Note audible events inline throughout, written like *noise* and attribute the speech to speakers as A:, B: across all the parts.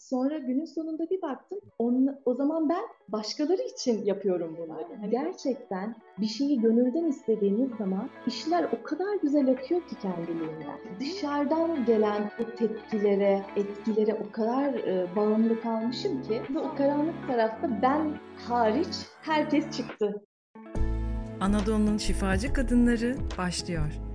A: sonra günün sonunda bir baktım. On, o zaman ben başkaları için yapıyorum bunları. Yani gerçekten bir şeyi gönülden istediğiniz zaman işler o kadar güzel akıyor ki kendiliğinden. Dışarıdan gelen o tepkilere, etkilere o kadar e, bağımlı kalmışım ki ve o karanlık tarafta ben hariç herkes çıktı.
B: Anadolu'nun şifacı kadınları başlıyor.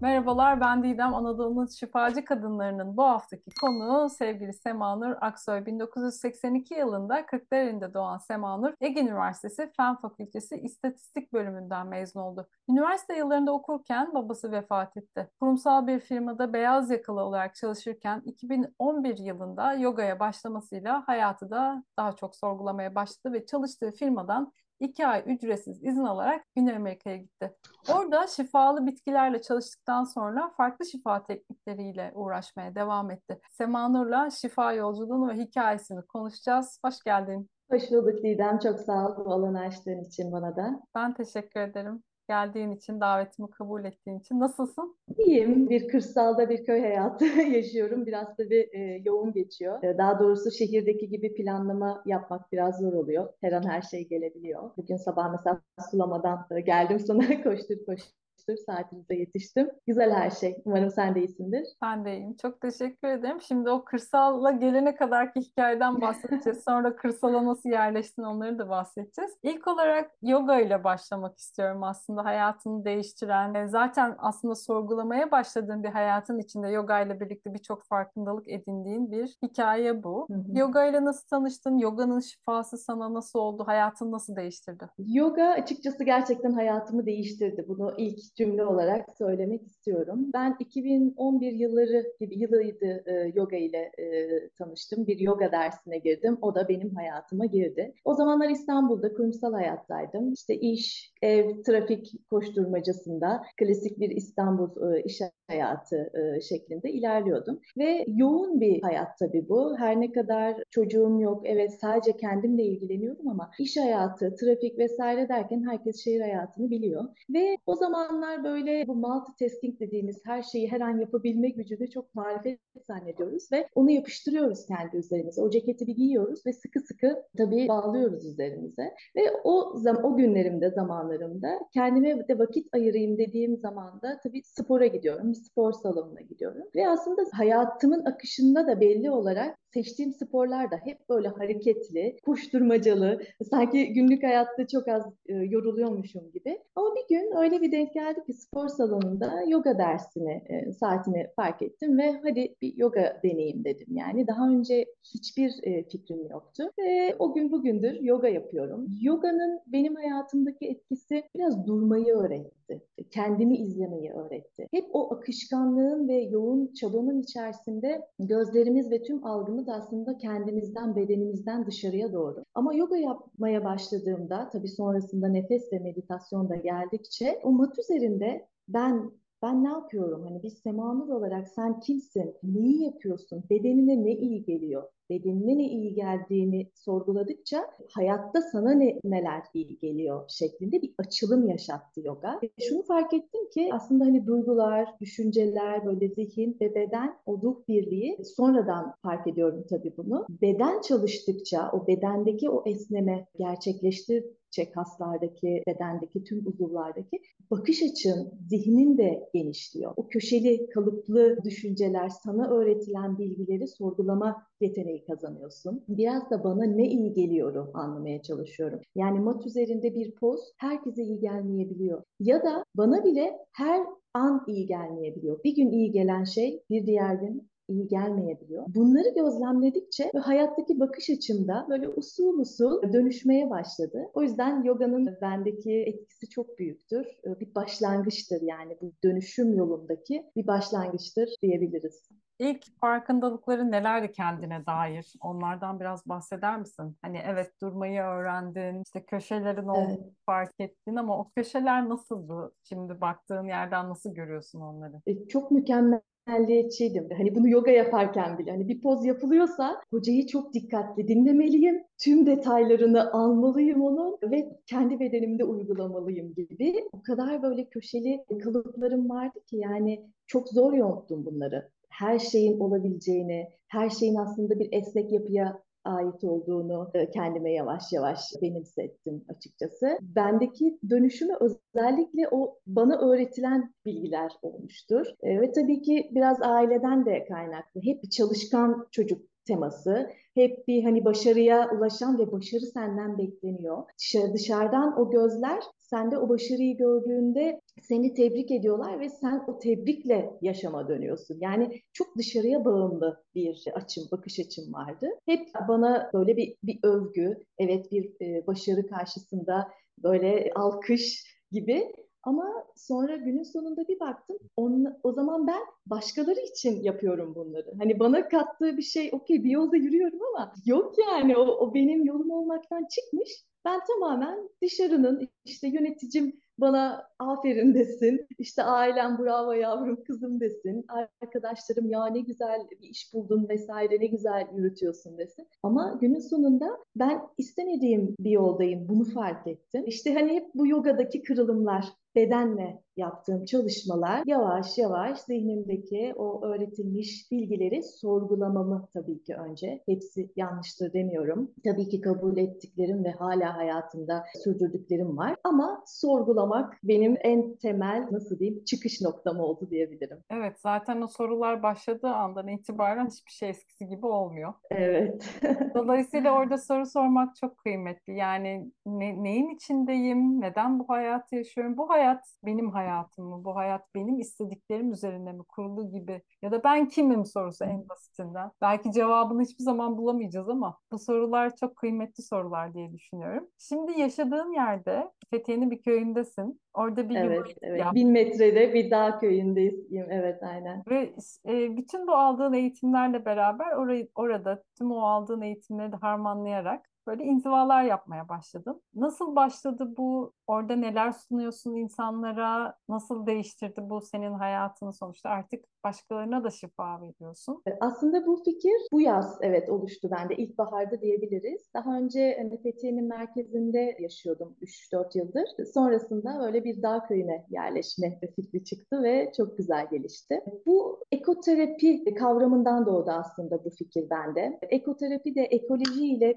C: Merhabalar ben Didem. Anadolu'nun şifacı kadınlarının bu haftaki konuğu sevgili Semanur Aksoy. 1982 yılında Kırklareli'nde doğan Semanur, Ege Üniversitesi Fen Fakültesi İstatistik bölümünden mezun oldu. Üniversite yıllarında okurken babası vefat etti. Kurumsal bir firmada beyaz yakalı olarak çalışırken 2011 yılında yogaya başlamasıyla hayatı da daha çok sorgulamaya başladı ve çalıştığı firmadan iki ay ücretsiz izin alarak Güney Amerika'ya gitti. Orada şifalı bitkilerle çalıştıktan sonra farklı şifa teknikleriyle uğraşmaya devam etti. Semanur'la şifa yolculuğunu ve hikayesini konuşacağız. Hoş geldin.
A: Hoş bulduk Didem. Çok sağ ol bu alanı açtığın için bana da.
C: Ben teşekkür ederim geldiğin için, davetimi kabul ettiğin için. Nasılsın?
A: İyiyim. Bir kırsalda bir köy hayatı *laughs* yaşıyorum. Biraz tabii e, yoğun geçiyor. E, daha doğrusu şehirdeki gibi planlama yapmak biraz zor oluyor. Her an her şey gelebiliyor. Bugün sabah mesela sulamadan e, geldim *laughs* sonra koştur koştur yetiştir. Saatinize yetiştim. Güzel her şey. Umarım sen de iyisindir.
C: Ben de iyiyim. Çok teşekkür ederim. Şimdi o kırsalla gelene kadarki hikayeden bahsedeceğiz. *laughs* Sonra kırsala nasıl yerleştin onları da bahsedeceğiz. İlk olarak yoga ile başlamak istiyorum aslında. Hayatını değiştiren, e, zaten aslında sorgulamaya başladığın bir hayatın içinde yoga ile birlikte birçok farkındalık edindiğin bir hikaye bu. Hı hı. Yoga ile nasıl tanıştın? Yoganın şifası sana nasıl oldu? Hayatını nasıl değiştirdi?
A: Yoga açıkçası gerçekten hayatımı değiştirdi. Bunu ilk cümle olarak söylemek istiyorum. Ben 2011 yılları gibi yılıydı e, yoga ile e, tanıştım. Bir yoga dersine girdim. O da benim hayatıma girdi. O zamanlar İstanbul'da kurumsal hayattaydım. İşte iş, ev, trafik koşturmacasında klasik bir İstanbul e, iş hayatı e, şeklinde ilerliyordum. Ve yoğun bir hayat tabii bu. Her ne kadar çocuğum yok, evet sadece kendimle ilgileniyorum ama iş hayatı, trafik vesaire derken herkes şehir hayatını biliyor. Ve o zamanlar böyle bu multitasking dediğimiz her şeyi her an yapabilme gücünü çok marifet zannediyoruz ve onu yapıştırıyoruz kendi üzerimize. O ceketi bir giyiyoruz ve sıkı sıkı tabii bağlıyoruz üzerimize. Ve o zaman o günlerimde, zamanlarımda kendime de vakit ayırayım dediğim zaman da tabii spora gidiyorum spor salonuna gidiyorum. Ve aslında hayatımın akışında da belli olarak seçtiğim sporlar da hep böyle hareketli, koşturmacalı, sanki günlük hayatta çok az e, yoruluyormuşum gibi. Ama bir gün öyle bir denk geldi ki spor salonunda yoga dersini, e, saatini fark ettim ve hadi bir yoga deneyeyim dedim. Yani daha önce hiçbir e, fikrim yoktu. Ve o gün bugündür yoga yapıyorum. Yoganın benim hayatımdaki etkisi biraz durmayı öğretti. Kendimi izlemeyi öğretti. Hep o akışkanlığın ve yoğun çabanın içerisinde gözlerimiz ve tüm algımız baktığımız aslında kendimizden, bedenimizden dışarıya doğru. Ama yoga yapmaya başladığımda, tabii sonrasında nefes ve meditasyon da geldikçe o mat üzerinde ben ben ne yapıyorum? Hani bir semanur olarak sen kimsin? Neyi yapıyorsun? Bedenine ne iyi geliyor? bedenine ne iyi geldiğini sorguladıkça hayatta sana ne neler iyi geliyor şeklinde bir açılım yaşattı yoga. Ve şunu fark ettim ki aslında hani duygular, düşünceler, böyle zihin ve beden o ruh birliği sonradan fark ediyorum tabii bunu. Beden çalıştıkça o bedendeki o esneme gerçekleştir çek kaslardaki, bedendeki tüm uzuvlardaki bakış açın, zihnin de genişliyor. O köşeli, kalıplı düşünceler, sana öğretilen bilgileri sorgulama yeteneği kazanıyorsun. Biraz da bana ne iyi geliyorum anlamaya çalışıyorum. Yani mat üzerinde bir poz herkese iyi gelmeyebiliyor. Ya da bana bile her an iyi gelmeyebiliyor. Bir gün iyi gelen şey bir diğer gün iyi gelmeyebiliyor. Bunları gözlemledikçe ve hayattaki bakış açımda böyle usul usul dönüşmeye başladı. O yüzden yoganın bendeki etkisi çok büyüktür. Bir başlangıçtır yani bu dönüşüm yolundaki bir başlangıçtır diyebiliriz.
C: İlk farkındalıkları nelerdi kendine dair? Onlardan biraz bahseder misin? Hani evet durmayı öğrendin, işte köşelerin olduğunu evet. fark ettin ama o köşeler nasıldı? Şimdi baktığın yerden nasıl görüyorsun onları?
A: E, çok mükemmel mükemmelliyetçiydim. Hani bunu yoga yaparken bile hani bir poz yapılıyorsa hocayı çok dikkatli dinlemeliyim. Tüm detaylarını almalıyım onun ve kendi bedenimde uygulamalıyım gibi. O kadar böyle köşeli kalıplarım vardı ki yani çok zor yonttum bunları her şeyin olabileceğini, her şeyin aslında bir esnek yapıya ait olduğunu e, kendime yavaş yavaş benimsettim açıkçası. Bendeki dönüşümü özellikle o bana öğretilen bilgiler olmuştur. E, ve tabii ki biraz aileden de kaynaklı. Hep bir çalışkan çocuk teması. Hep bir hani başarıya ulaşan ve başarı senden bekleniyor. Dışarı, dışarıdan o gözler sende o başarıyı gördüğünde seni tebrik ediyorlar ve sen o tebrikle yaşama dönüyorsun. Yani çok dışarıya bağımlı bir açım, bakış açım vardı. Hep bana böyle bir, bir övgü, evet bir e, başarı karşısında böyle alkış gibi ama sonra günün sonunda bir baktım, on, o zaman ben başkaları için yapıyorum bunları. Hani bana kattığı bir şey, okey bir yolda yürüyorum ama yok yani o, o benim yolum olmaktan çıkmış. Ben tamamen dışarının işte yöneticim bana aferin desin, işte ailem bravo yavrum kızım desin, arkadaşlarım ya ne güzel bir iş buldun vesaire ne güzel yürütüyorsun desin. Ama günün sonunda ben istemediğim bir yoldayım bunu fark ettim. İşte hani hep bu yogadaki kırılımlar bedenle yaptığım çalışmalar yavaş yavaş zihnimdeki o öğretilmiş bilgileri sorgulamamı tabii ki önce. Hepsi yanlıştır demiyorum. Tabii ki kabul ettiklerim ve hala hayatımda sürdürdüklerim var. Ama sorgulamak benim en temel nasıl diyeyim çıkış noktam oldu diyebilirim.
C: Evet zaten o sorular başladığı andan itibaren hiçbir şey eskisi gibi olmuyor.
A: Evet. *laughs*
C: Dolayısıyla orada soru sormak çok kıymetli. Yani ne, neyin içindeyim? Neden bu hayatı yaşıyorum? Bu hayat benim hayatım mı? Bu hayat benim istediklerim üzerine mi kurulu gibi? Ya da ben kimim sorusu en basitinden. Belki cevabını hiçbir zaman bulamayacağız ama bu sorular çok kıymetli sorular diye düşünüyorum. Şimdi yaşadığın yerde Fethiye'nin bir köyündesin. Orada bir
A: evet, evet. Yap. Bin metrede bir dağ köyündeyiz. Evet aynen.
C: Ve e, bütün bu aldığın eğitimlerle beraber orayı, orada tüm o aldığın eğitimleri de harmanlayarak böyle inzivalar yapmaya başladım. Nasıl başladı bu? Orada neler sunuyorsun insanlara? Nasıl değiştirdi bu senin hayatını sonuçta? Artık başkalarına da şifa veriyorsun.
A: E, aslında bu fikir bu yaz evet oluştu bende. İlkbaharda diyebiliriz. Daha önce hani Fethiye'nin merkezinde yaşıyordum 3-4 yıldır. Sonrasında öyle bir dağ köyüne yerleşme fikri çıktı ve çok güzel gelişti. Bu ekoterapi kavramından doğdu aslında bu fikir bende. Ekoterapi de ekoloji ile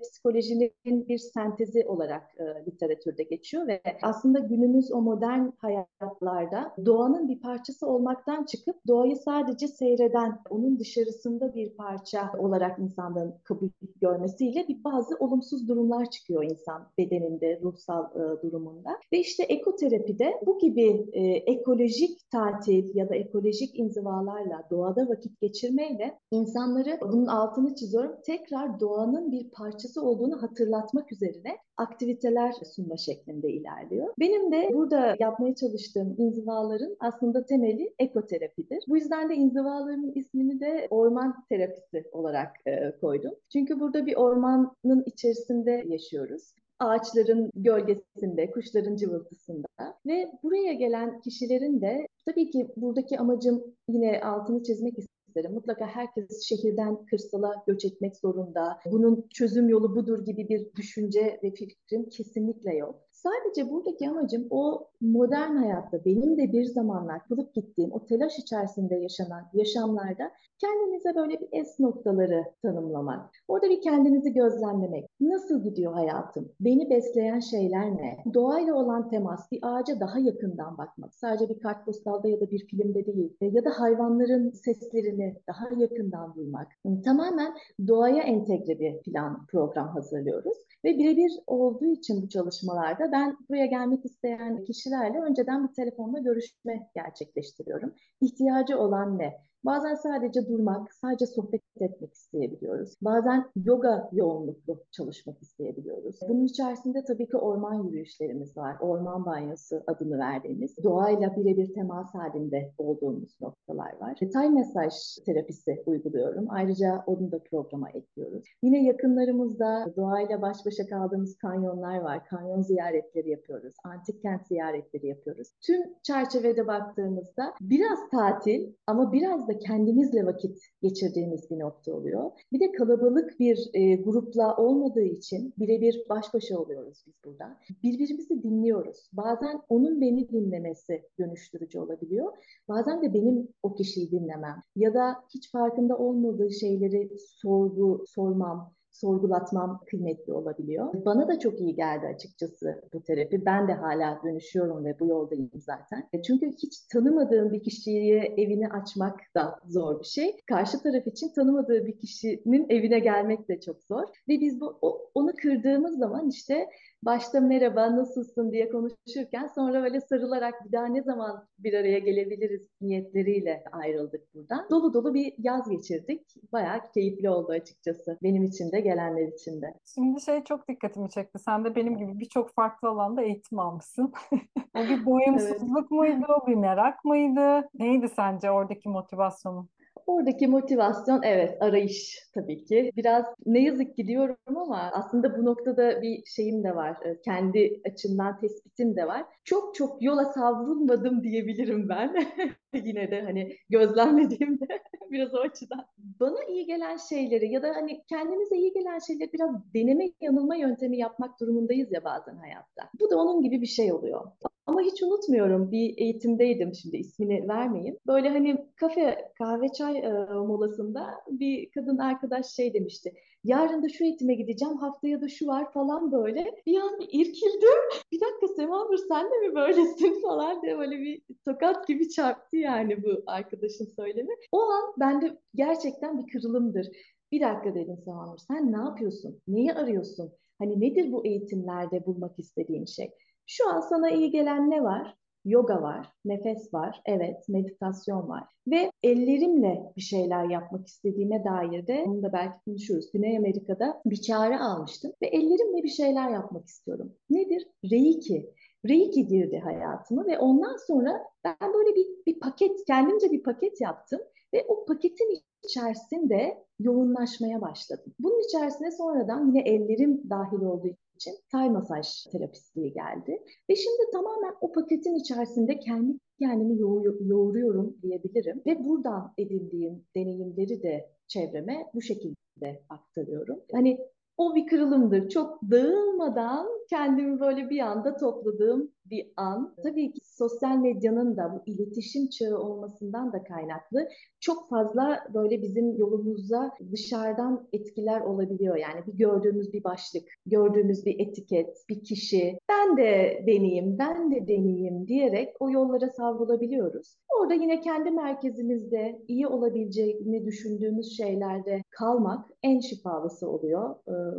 A: psikolojinin bir sentezi olarak e, literatürde geçiyor ve aslında günümüz o modern hayatlarda doğanın bir parçası olmaktan çıkıp doğayı sadece seyreden, onun dışarısında bir parça olarak insanların kabul görmesiyle bir bazı olumsuz durumlar çıkıyor insan bedeninde, ruhsal e, durumunda. Ve işte ekoterapide bu gibi e, ekolojik tatil ya da ekolojik inzivalarla, doğada vakit geçirmeyle insanları, bunun altını çiziyorum, tekrar doğanın bir parçası olduğunu hatırlatmak üzerine aktiviteler sunma şeklinde ilerliyor. Benim de burada yapmaya çalıştığım inzivaların aslında temeli ekoterapidir. Bu yüzden de inzivaların ismini de orman terapisi olarak e, koydum. Çünkü burada bir ormanın içerisinde yaşıyoruz ağaçların gölgesinde, kuşların cıvıltısında ve buraya gelen kişilerin de tabii ki buradaki amacım yine altını çizmek isterim. Mutlaka herkes şehirden kırsala göç etmek zorunda. Bunun çözüm yolu budur gibi bir düşünce ve fikrim kesinlikle yok. Sadece buradaki amacım o modern hayatta benim de bir zamanlar kılıp gittiğim o telaş içerisinde yaşanan yaşamlarda kendinize böyle bir es noktaları tanımlamak. Orada bir kendinizi gözlemlemek. Nasıl gidiyor hayatım? Beni besleyen şeyler ne? Doğayla olan temas, bir ağaca daha yakından bakmak. Sadece bir kartpostalda ya da bir filmde değil. Ya da hayvanların seslerini daha yakından duymak. Tamamen doğaya entegre bir plan, program hazırlıyoruz. Ve birebir olduğu için bu çalışmalarda ben buraya gelmek isteyen kişilerle önceden bir telefonla görüşme gerçekleştiriyorum. İhtiyacı olan ne? Bazen sadece durmak, sadece sohbet etmek isteyebiliyoruz. Bazen yoga yoğunluklu çalışmak isteyebiliyoruz. Bunun içerisinde tabii ki orman yürüyüşlerimiz var. Orman banyosu adını verdiğimiz, doğayla birebir temas halinde olduğumuz noktalar var. Detay mesaj terapisi uyguluyorum. Ayrıca onu da programa ekliyoruz. Yine yakınlarımızda doğayla baş başa kaldığımız kanyonlar var. Kanyon ziyaretleri yapıyoruz. Antik kent ziyaretleri yapıyoruz. Tüm çerçevede baktığımızda biraz tatil ama biraz da da kendimizle vakit geçirdiğimiz bir nokta oluyor. Bir de kalabalık bir e, grupla olmadığı için birebir baş başa oluyoruz biz burada. Birbirimizi dinliyoruz. Bazen onun beni dinlemesi dönüştürücü olabiliyor. Bazen de benim o kişiyi dinlemem ya da hiç farkında olmadığı şeyleri sorgu sormam sorgulatmam kıymetli olabiliyor. Bana da çok iyi geldi açıkçası bu terapi. Ben de hala dönüşüyorum ve bu yoldayım zaten. E, çünkü hiç tanımadığım bir kişiye evini açmak da zor bir şey. Karşı taraf için tanımadığı bir kişinin evine gelmek de çok zor. Ve biz bu onu kırdığımız zaman işte başta merhaba nasılsın diye konuşurken sonra böyle sarılarak bir daha ne zaman bir araya gelebiliriz niyetleriyle ayrıldık buradan. Dolu dolu bir yaz geçirdik. Bayağı keyifli oldu açıkçası. Benim için de gelenler için de.
C: Şimdi şey çok dikkatimi çekti. Sen de benim gibi birçok farklı alanda eğitim almışsın. *laughs* o bir doyumsuzluk evet. muydu? Bir merak mıydı? Neydi sence oradaki motivasyonun?
A: Oradaki motivasyon evet arayış tabii ki. Biraz ne yazık ki diyorum ama aslında bu noktada bir şeyim de var. E, kendi açımdan tespitim de var. Çok çok yola savrulmadım diyebilirim ben. *laughs* Yine de hani gözlemlediğimde *laughs* biraz o açıdan. Bana iyi gelen şeyleri ya da hani kendimize iyi gelen şeyleri biraz deneme yanılma yöntemi yapmak durumundayız ya bazen hayatta. Bu da onun gibi bir şey oluyor. Ama hiç unutmuyorum bir eğitimdeydim şimdi ismini vermeyeyim. Böyle hani kafe kahve çay e, molasında bir kadın arkadaş şey demişti. Yarın da şu eğitime gideceğim haftaya da şu var falan böyle. Bir an bir irkildim. *laughs* Bir dakika Semanur sen de mi böylesin *laughs* falan diye böyle bir tokat gibi çarptı yani bu arkadaşın söylemi. O an bende gerçekten bir kırılımdır. Bir dakika dedim Semanur sen ne yapıyorsun? Neyi arıyorsun? Hani nedir bu eğitimlerde bulmak istediğin şey? Şu an sana iyi gelen ne var? Yoga var, nefes var, evet meditasyon var ve ellerimle bir şeyler yapmak istediğime dair de onu da belki konuşuruz. Güney Amerika'da bir çağrı almıştım ve ellerimle bir şeyler yapmak istiyorum. Nedir? Reiki. Reiki girdi hayatıma ve ondan sonra ben böyle bir, bir paket, kendimce bir paket yaptım ve o paketin içerisinde yoğunlaşmaya başladım. Bunun içerisine sonradan yine ellerim dahil olduğu için Tay masaj terapistliği geldi. Ve şimdi tamamen o paketin içerisinde kendi kendimi yoğuruyorum diyebilirim. Ve buradan edindiğim deneyimleri de çevreme bu şekilde aktarıyorum. Hani o bir kırılımdır. Çok dağılmadan kendimi böyle bir anda topladığım bir an. Tabii ki sosyal medyanın da bu iletişim çağı olmasından da kaynaklı çok fazla böyle bizim yolumuzda dışarıdan etkiler olabiliyor. Yani bir gördüğümüz bir başlık, gördüğümüz bir etiket, bir kişi, ben de deneyeyim, ben de deneyeyim diyerek o yollara savrulabiliyoruz. Orada yine kendi merkezimizde iyi olabileceğini düşündüğümüz şeylerde kalmak en şifalısı oluyor.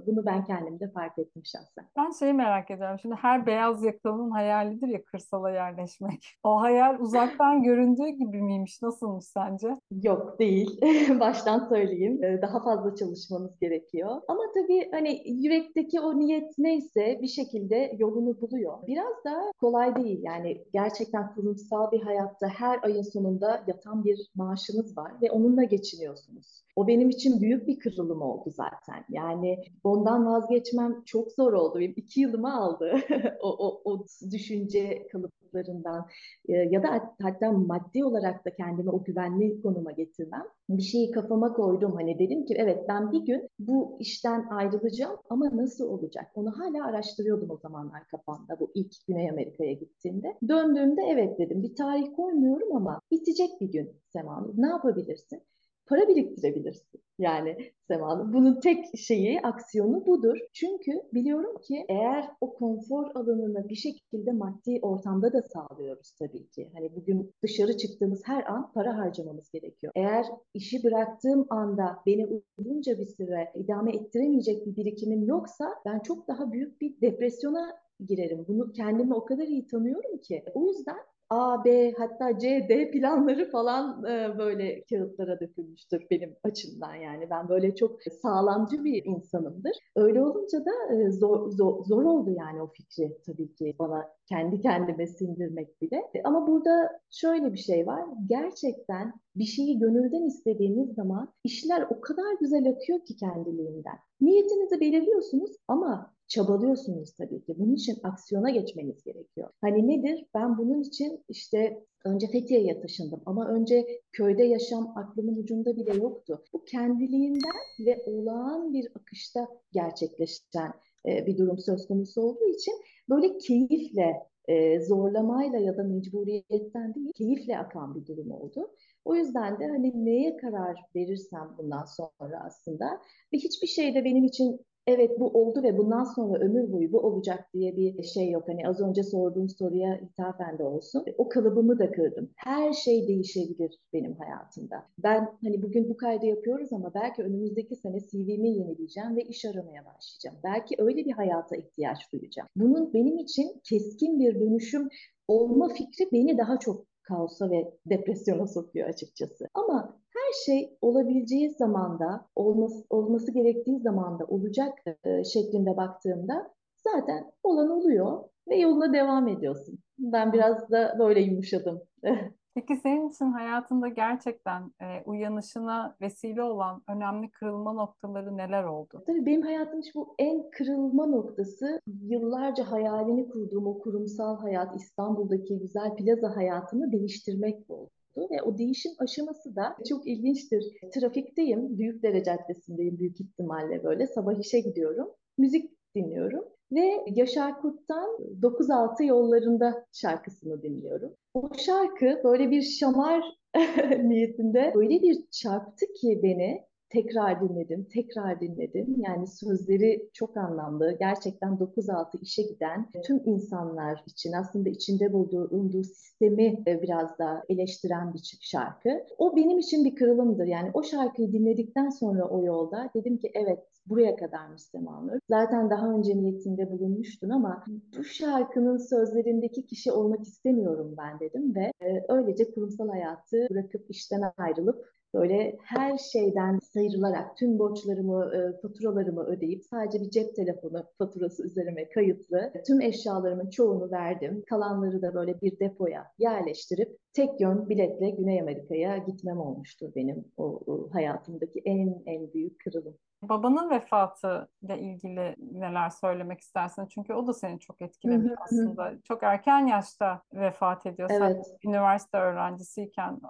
A: Bunu ben kendimde fark ettim şahsen.
C: Ben şeyi merak ediyorum. Şimdi her beyaz yakalının hayalidir ya kırsala yerleşmek. O hayal uzaktan göründüğü gibi miymiş? Nasılmış sence?
A: Yok değil. *laughs* Baştan söyleyeyim. Ee, daha fazla çalışmamız gerekiyor. Ama tabii hani yürekteki o niyet neyse bir şekilde yolunu buluyor. Biraz da kolay değil. Yani gerçekten kurumsal bir hayatta her ayın sonunda yatan bir maaşınız var ve onunla geçiniyorsunuz. O benim için büyük bir kırılım oldu zaten. Yani ondan vazgeçmem çok zor oldu. Benim iki yılımı aldı *laughs* o, o, o düşünce kalıplarından e, ya da hatta maddi olarak da kendimi o güvenli konuma getirmem. Bir şeyi kafama koydum. Hani dedim ki evet ben bir gün bu işten ayrılacağım ama nasıl olacak? Onu hala araştırıyordum o zamanlar kafamda bu ilk Güney Amerika'ya gittiğimde. Döndüğümde evet dedim bir tarih koymuyorum ama bitecek bir gün Sema Ne yapabilirsin? para biriktirebilirsin. Yani Sema Bunun tek şeyi, aksiyonu budur. Çünkü biliyorum ki eğer o konfor alanını bir şekilde maddi ortamda da sağlıyoruz tabii ki. Hani bugün dışarı çıktığımız her an para harcamamız gerekiyor. Eğer işi bıraktığım anda beni uzunca bir süre idame ettiremeyecek bir birikimim yoksa ben çok daha büyük bir depresyona girerim. Bunu kendimi o kadar iyi tanıyorum ki. O yüzden A, B hatta C, D planları falan e, böyle kağıtlara dökülmüştür benim açımdan yani. Ben böyle çok sağlamcı bir insanımdır. Öyle olunca da e, zor, zor, zor oldu yani o fikri tabii ki bana kendi kendime sindirmek bile. Ama burada şöyle bir şey var. Gerçekten bir şeyi gönülden istediğiniz zaman işler o kadar güzel akıyor ki kendiliğinden. Niyetinizi belirliyorsunuz ama çabalıyorsunuz tabii ki. Bunun için aksiyona geçmeniz gerekiyor. Hani nedir? Ben bunun için işte önce Fethiye'ye taşındım ama önce köyde yaşam aklımın ucunda bile yoktu. Bu kendiliğinden ve olağan bir akışta gerçekleşen e, bir durum söz konusu olduğu için böyle keyifle, e, zorlamayla ya da mecburiyetten değil, keyifle akan bir durum oldu. O yüzden de hani neye karar verirsem bundan sonra aslında ve hiçbir şey de benim için evet bu oldu ve bundan sonra ömür boyu bu olacak diye bir şey yok. Hani az önce sorduğum soruya hitafen de olsun. O kalıbımı da kırdım. Her şey değişebilir benim hayatımda. Ben hani bugün bu kaydı yapıyoruz ama belki önümüzdeki sene CV'mi yenileyeceğim ve iş aramaya başlayacağım. Belki öyle bir hayata ihtiyaç duyacağım. Bunun benim için keskin bir dönüşüm olma fikri beni daha çok kaosa ve depresyona sokuyor açıkçası. Ama her şey olabileceği zamanda, olması, olması gerektiği zamanda olacak e, şeklinde baktığımda zaten olan oluyor ve yoluna devam ediyorsun. Ben biraz da böyle yumuşadım. *laughs*
C: Peki senin için hayatında gerçekten e, uyanışına vesile olan önemli kırılma noktaları neler oldu?
A: Tabii benim hayatım işte bu en kırılma noktası yıllarca hayalini kurduğum o kurumsal hayat, İstanbul'daki güzel plaza hayatını değiştirmek oldu ve o değişim aşaması da çok ilginçtir. Trafikteyim, Büyükdere Caddesi'ndeyim büyük ihtimalle böyle. Sabah işe gidiyorum. Müzik dinliyorum ve Yaşar Kurt'tan 9-6 yollarında şarkısını dinliyorum. O şarkı böyle bir şamar *laughs* niyetinde böyle bir çarptı ki beni tekrar dinledim, tekrar dinledim. Yani sözleri çok anlamlı. Gerçekten 9-6 işe giden tüm insanlar için aslında içinde bulunduğu sistemi biraz da eleştiren bir şarkı. O benim için bir kırılımdır. Yani o şarkıyı dinledikten sonra o yolda dedim ki evet buraya kadarmış Semanur. Zaten daha önce niyetinde bulunmuştun ama bu şarkının sözlerindeki kişi olmak istemiyorum ben dedim ve e, öylece kurumsal hayatı bırakıp işten ayrılıp böyle her şeyden sıyrılarak tüm borçlarımı, e, faturalarımı ödeyip sadece bir cep telefonu faturası üzerime kayıtlı tüm eşyalarımın çoğunu verdim. Kalanları da böyle bir depoya yerleştirip tek yön biletle Güney Amerika'ya gitmem olmuştur benim o, o hayatımdaki en en büyük kırılım.
C: Babanın vefatı ile ilgili neler söylemek istersin? Çünkü o da seni çok etkilemiş aslında. Çok erken yaşta vefat ediyor. Evet. Sen üniversite öğrencisiyken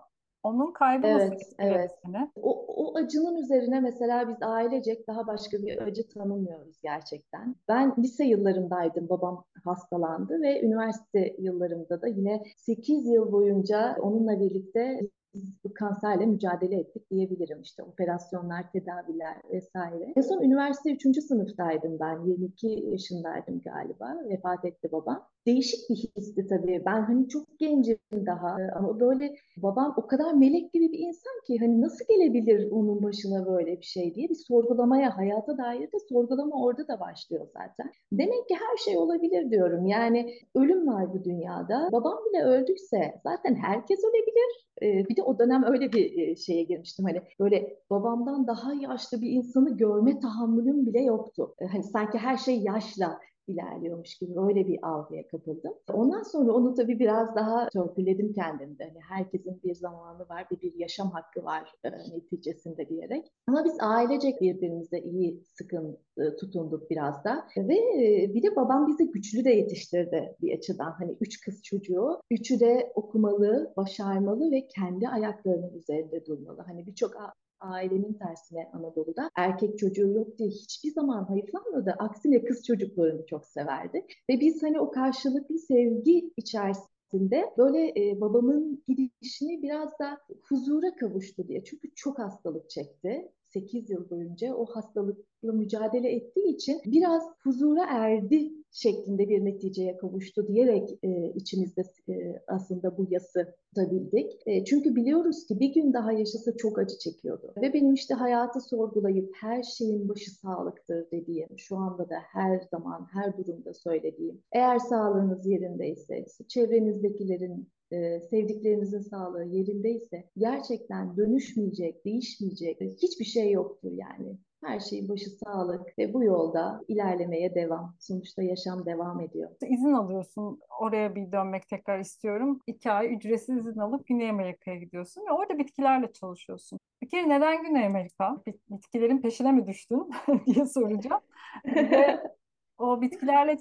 C: onun kaybı evet, nasıl evet. seni?
A: O, o acının üzerine mesela biz ailecek daha başka bir acı tanımıyoruz gerçekten. Ben lise yıllarındaydım, babam hastalandı ve üniversite yıllarımda da yine 8 yıl boyunca onunla birlikte bu kanserle mücadele ettik diyebilirim. İşte operasyonlar, tedaviler vesaire. En son üniversite 3. sınıftaydım ben. 22 yaşındaydım galiba. Vefat etti babam. Değişik bir histi tabii. Ben hani çok gencim daha ama böyle babam o kadar melek gibi bir insan ki hani nasıl gelebilir onun başına böyle bir şey diye bir sorgulamaya, hayata dair de sorgulama orada da başlıyor zaten. Demek ki her şey olabilir diyorum. Yani ölüm var bu dünyada. Babam bile öldüyse zaten herkes ölebilir. Bir de o dönem öyle bir şeye girmiştim. Hani böyle babamdan daha yaşlı bir insanı görme tahammülüm bile yoktu. Hani sanki her şey yaşla ilerliyormuş gibi öyle bir algıya kapıldım. Ondan sonra onu tabii biraz daha törpüledim kendimde. Hani herkesin bir zamanı var, bir, bir yaşam hakkı var e, neticesinde diyerek. Ama biz ailecek birbirimize iyi sıkın e, tutunduk biraz da. Ve e, bir de babam bizi güçlü de yetiştirdi bir açıdan. Hani üç kız çocuğu, üçü de okumalı, başarmalı ve kendi ayaklarının üzerinde durmalı. Hani birçok ailenin tersine Anadolu'da erkek çocuğu yok diye hiçbir zaman hayıflanmadı. Aksine kız çocuklarını çok severdi. Ve biz hani o karşılıklı sevgi içerisinde böyle e, babamın gidişini biraz da huzura kavuştu diye. Çünkü çok hastalık çekti. 8 yıl boyunca o hastalıkla mücadele ettiği için biraz huzura erdi şeklinde bir neticeye kavuştu diyerek e, içimizde e, aslında bu yası tutabildik. E, çünkü biliyoruz ki bir gün daha yaşasa çok acı çekiyordu. Ve benim işte hayatı sorgulayıp her şeyin başı sağlıktır dediğim, şu anda da her zaman, her durumda söylediğim, eğer sağlığınız yerindeyse, çevrenizdekilerin e, sevdiklerinizin sağlığı yerindeyse gerçekten dönüşmeyecek, değişmeyecek hiçbir şey yoktur yani. Her şeyin başı sağlık ve bu yolda ilerlemeye devam. Sonuçta yaşam devam ediyor.
C: İzin alıyorsun. Oraya bir dönmek tekrar istiyorum. İki ay ücretsiz izin alıp Güney Amerika'ya gidiyorsun ve orada bitkilerle çalışıyorsun. Bir kere neden Güney Amerika? Bitkilerin peşine mi düştün *laughs* diye soracağım. ve *laughs* O bitkilerle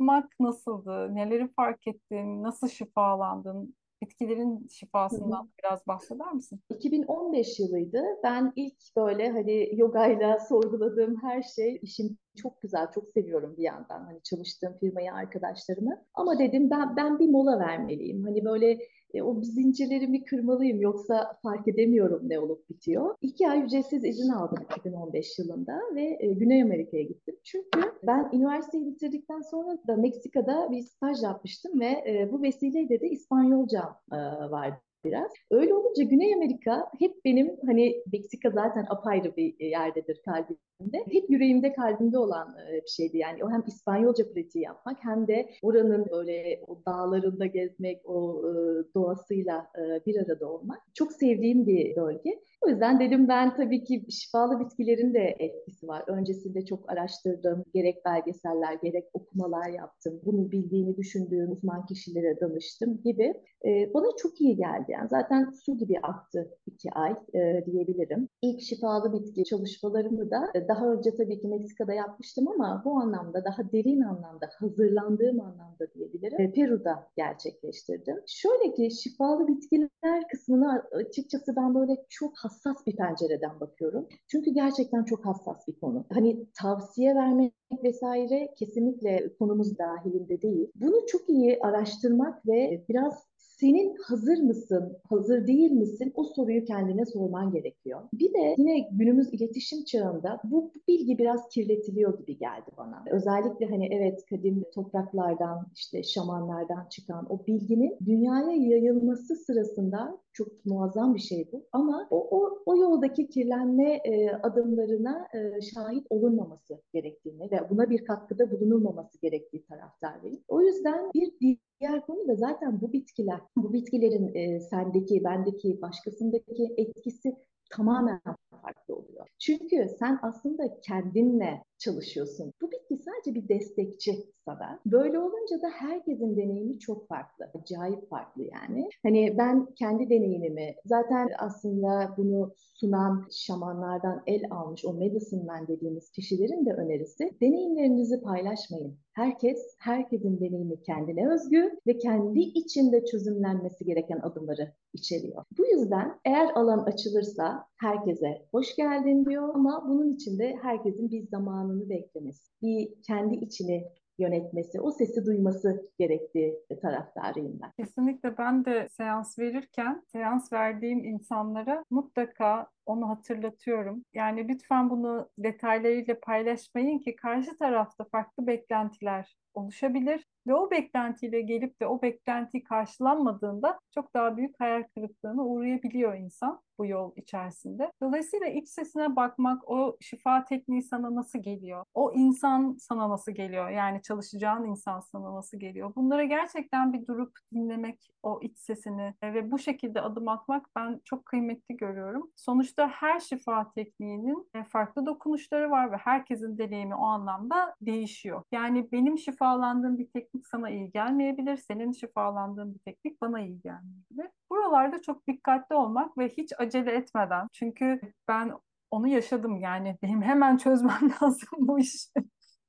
C: çalışmak nasıldı? Neleri fark ettin? Nasıl şifalandın? Bitkilerin şifasından biraz bahseder misin?
A: 2015 yılıydı. Ben ilk böyle hani yogayla *laughs* sorguladığım her şey işim çok güzel, çok seviyorum bir yandan. Hani çalıştığım firmayı, arkadaşlarımı. Ama dedim ben ben bir mola vermeliyim. Hani böyle e, o zincirlerimi kırmalıyım yoksa fark edemiyorum ne olup bitiyor. İki ay ücretsiz izin aldım 2015 yılında ve e, Güney Amerika'ya gittim. Çünkü ben üniversiteyi bitirdikten sonra da Meksika'da bir staj yapmıştım ve e, bu vesileyle de İspanyolcam e, vardı biraz. Öyle olunca Güney Amerika hep benim hani Meksika zaten apayrı bir yerdedir kalbimde. Hep yüreğimde kalbimde olan e, bir şeydi yani. O hem İspanyolca pratiği yapmak hem de oranın böyle o dağlarında gezmek, o e, doğasıyla e, bir arada olmak. Çok sevdiğim bir bölge. O yüzden dedim ben tabii ki şifalı bitkilerin de etkisi var. Öncesinde çok araştırdım. Gerek belgeseller, gerek okumalar yaptım. Bunu bildiğini düşündüğüm uzman kişilere danıştım gibi. E, bana çok iyi geldi. Yani zaten su gibi aktı iki ay e, diyebilirim. İlk şifalı bitki çalışmalarımı da e, daha önce tabii ki Meksika'da yapmıştım ama bu anlamda daha derin anlamda, hazırlandığım anlamda diyebilirim. E, Peru'da gerçekleştirdim. Şöyle ki şifalı bitkiler kısmına açıkçası ben böyle çok hassas bir pencereden bakıyorum. Çünkü gerçekten çok hassas bir konu. Hani tavsiye vermek vesaire kesinlikle konumuz dahilinde değil. Bunu çok iyi araştırmak ve biraz senin hazır mısın, hazır değil misin o soruyu kendine sorman gerekiyor. Bir de yine günümüz iletişim çağında bu bilgi biraz kirletiliyor gibi geldi bana. Özellikle hani evet kadim topraklardan işte şamanlardan çıkan o bilginin dünyaya yayılması sırasında çok muazzam bir şey bu. Ama o, o, o yoldaki kirlenme e, adımlarına e, şahit olunmaması gerektiğini ve buna bir katkıda bulunulmaması gerektiği taraftarıyım. O yüzden bir Diğer konu da zaten bu bitkiler, bu bitkilerin e, sendeki, bendeki, başkasındaki etkisi tamamen farklı oluyor. Çünkü sen aslında kendinle çalışıyorsun. Bu bitki sadece bir destekçi sana. Böyle olunca da herkesin deneyimi çok farklı. Acayip farklı yani. Hani ben kendi deneyimimi zaten aslında bunu sunan şamanlardan el almış o medicine man dediğimiz kişilerin de önerisi deneyimlerinizi paylaşmayın. Herkes, herkesin deneyimi kendine özgü ve kendi içinde çözümlenmesi gereken adımları içeriyor. Bu yüzden eğer alan açılırsa herkese hoş geldin diyor ama bunun için de herkesin bir zamanını beklemesi, bir kendi içini yönetmesi, o sesi duyması gerektiği taraftarıyım ben.
C: Kesinlikle ben de seans verirken seans verdiğim insanlara mutlaka onu hatırlatıyorum. Yani lütfen bunu detaylarıyla paylaşmayın ki karşı tarafta farklı beklentiler oluşabilir ve o beklentiyle gelip de o beklenti karşılanmadığında çok daha büyük hayal kırıklığına uğrayabiliyor insan bu yol içerisinde. Dolayısıyla iç sesine bakmak, o şifa tekniği sana nasıl geliyor? O insan sana nasıl geliyor? Yani çalışacağın insan sana nasıl geliyor? Bunlara gerçekten bir durup dinlemek, o iç sesini ve bu şekilde adım atmak ben çok kıymetli görüyorum. Sonuçta her şifa tekniğinin farklı dokunuşları var ve herkesin deneyimi o anlamda değişiyor. Yani benim şifalandığım bir teknik sana iyi gelmeyebilir. Senin şifalandığın bir teknik bana iyi gelmeyebilir. Buralarda çok dikkatli olmak ve hiç acele etmeden. Çünkü ben onu yaşadım yani benim hemen çözmem *laughs* lazım bu işi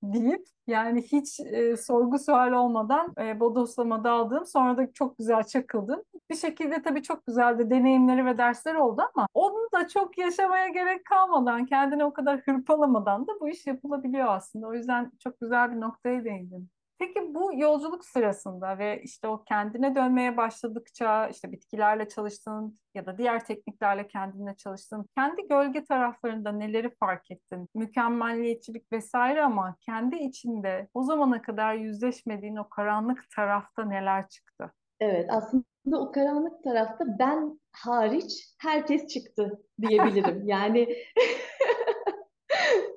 C: deyip yani hiç e, sorgu sual olmadan e, bodoslama daldım. Sonra da çok güzel çakıldım. Bir şekilde tabii çok güzel de deneyimleri ve dersler oldu ama onu da çok yaşamaya gerek kalmadan, kendini o kadar hırpalamadan da bu iş yapılabiliyor aslında. O yüzden çok güzel bir noktaya değindin. Peki bu yolculuk sırasında ve işte o kendine dönmeye başladıkça işte bitkilerle çalıştığın ya da diğer tekniklerle kendine çalıştığın kendi gölge taraflarında neleri fark ettin? Mükemmelliyetçilik vesaire ama kendi içinde o zamana kadar yüzleşmediğin o karanlık tarafta neler çıktı?
A: Evet aslında o karanlık tarafta ben hariç herkes çıktı diyebilirim. *laughs* yani *laughs*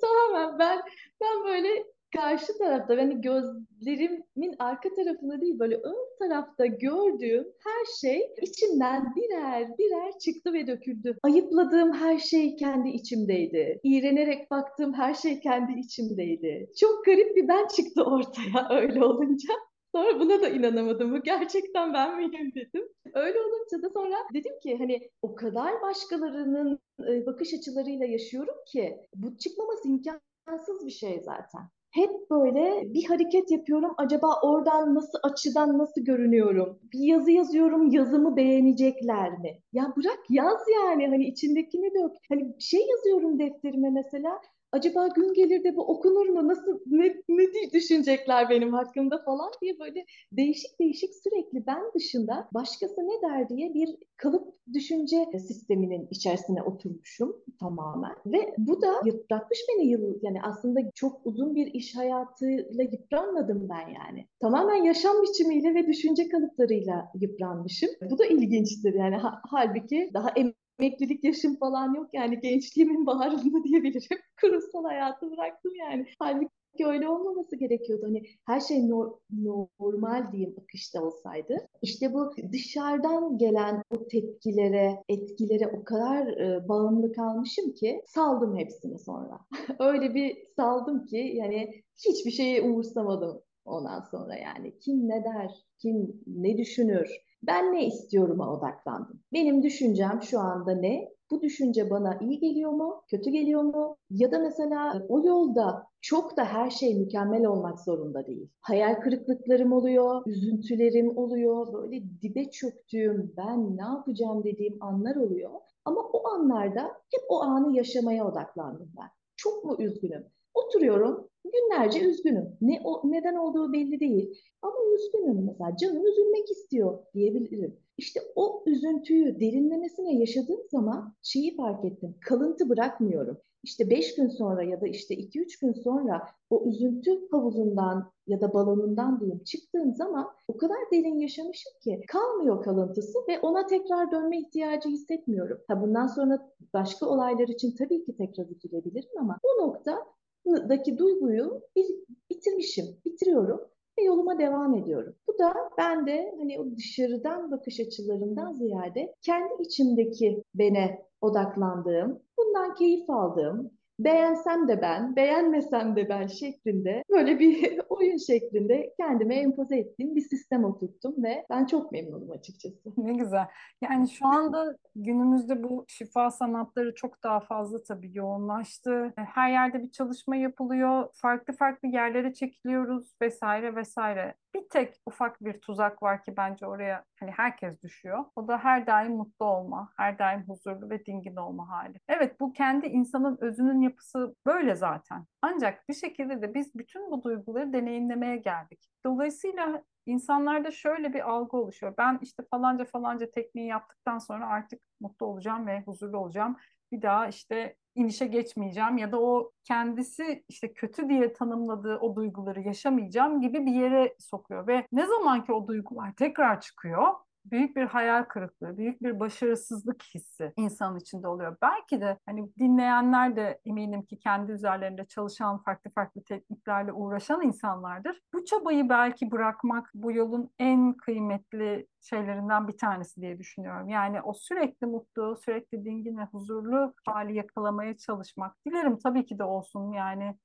A: tamamen ben ben böyle karşı tarafta yani gözlerimin arka tarafında değil böyle ön tarafta gördüğüm her şey içimden birer birer çıktı ve döküldü. Ayıpladığım her şey kendi içimdeydi. İğrenerek baktığım her şey kendi içimdeydi. Çok garip bir ben çıktı ortaya *laughs* öyle olunca. Sonra buna da inanamadım. Bu gerçekten ben miyim dedim. Öyle olunca da sonra dedim ki hani o kadar başkalarının bakış açılarıyla yaşıyorum ki bu çıkmaması imkansız bir şey zaten hep böyle bir hareket yapıyorum. Acaba oradan nasıl açıdan nasıl görünüyorum? Bir yazı yazıyorum, yazımı beğenecekler mi? Ya bırak yaz yani hani içindekini dök. Hani şey yazıyorum defterime mesela. Acaba gün gelir de bu okunur mu? Nasıl ne, ne düşünecekler benim hakkımda falan diye böyle değişik değişik sürekli ben dışında başkası ne der diye bir kalıp düşünce sisteminin içerisine oturmuşum tamamen. Ve bu da yıpratmış beni yıl yani aslında çok uzun bir iş hayatıyla yıpranmadım ben yani. Tamamen yaşam biçimiyle ve düşünce kalıplarıyla yıpranmışım. Bu da ilginçtir yani ha, halbuki daha emeklilik yaşım falan yok yani gençliğimin baharında diyebilirim. *laughs* Kurumsal hayatı bıraktım yani. Halbuki öyle olmaması gerekiyordu. Hani her şey nor normal diyeyim akışta olsaydı. İşte bu dışarıdan gelen o tepkilere, etkilere o kadar e, bağımlı kalmışım ki saldım hepsini sonra. *laughs* öyle bir saldım ki yani hiçbir şeyi umursamadım ondan sonra yani. Kim ne der, kim ne düşünür, ben ne istiyorum'a odaklandım. Benim düşüncem şu anda ne? Bu düşünce bana iyi geliyor mu, kötü geliyor mu? Ya da mesela o yolda çok da her şey mükemmel olmak zorunda değil. Hayal kırıklıklarım oluyor, üzüntülerim oluyor, böyle dibe çöktüğüm, ben ne yapacağım dediğim anlar oluyor. Ama o anlarda hep o anı yaşamaya odaklandım ben. Çok mu üzgünüm? Oturuyorum, günlerce üzgünüm. Ne o neden olduğu belli değil. Ama üzgünüm mesela canım üzülmek istiyor diyebilirim. İşte o üzüntüyü derinlemesine yaşadığım zaman şeyi fark ettim. Kalıntı bırakmıyorum. İşte beş gün sonra ya da işte iki üç gün sonra o üzüntü havuzundan ya da balonundan diyeyim çıktığım zaman o kadar derin yaşamışım ki kalmıyor kalıntısı ve ona tekrar dönme ihtiyacı hissetmiyorum. Ha bundan sonra başka olaylar için tabii ki tekrar üzülebilirim ama bu nokta daki duyguyu bir, bitirmişim, bitiriyorum ve yoluma devam ediyorum. Bu da ben de hani o dışarıdan bakış açılarından ziyade kendi içimdeki bene odaklandığım, bundan keyif aldığım, beğensem de ben, beğenmesem de ben şeklinde böyle bir *laughs* oyun şeklinde kendime empoze ettiğim bir sistem oturttum ve ben çok memnunum açıkçası.
C: Ne güzel. Yani şu anda günümüzde bu şifa sanatları çok daha fazla tabii yoğunlaştı. Her yerde bir çalışma yapılıyor. Farklı farklı yerlere çekiliyoruz vesaire vesaire. Bir tek ufak bir tuzak var ki bence oraya hani herkes düşüyor. O da her daim mutlu olma, her daim huzurlu ve dingin olma hali. Evet bu kendi insanın özünün yapısı böyle zaten. Ancak bir şekilde de biz bütün bu duyguları deneyimlemeye geldik. Dolayısıyla insanlarda şöyle bir algı oluşuyor. Ben işte falanca falanca tekniği yaptıktan sonra artık mutlu olacağım ve huzurlu olacağım. Bir daha işte inişe geçmeyeceğim ya da o kendisi işte kötü diye tanımladığı o duyguları yaşamayacağım gibi bir yere sokuyor. Ve ne zaman ki o duygular tekrar çıkıyor büyük bir hayal kırıklığı, büyük bir başarısızlık hissi insanın içinde oluyor. Belki de hani dinleyenler de eminim ki kendi üzerlerinde çalışan farklı farklı tekniklerle uğraşan insanlardır. Bu çabayı belki bırakmak bu yolun en kıymetli şeylerinden bir tanesi diye düşünüyorum. Yani o sürekli mutlu, sürekli dingin ve huzurlu hali yakalamaya çalışmak. Dilerim tabii ki de olsun yani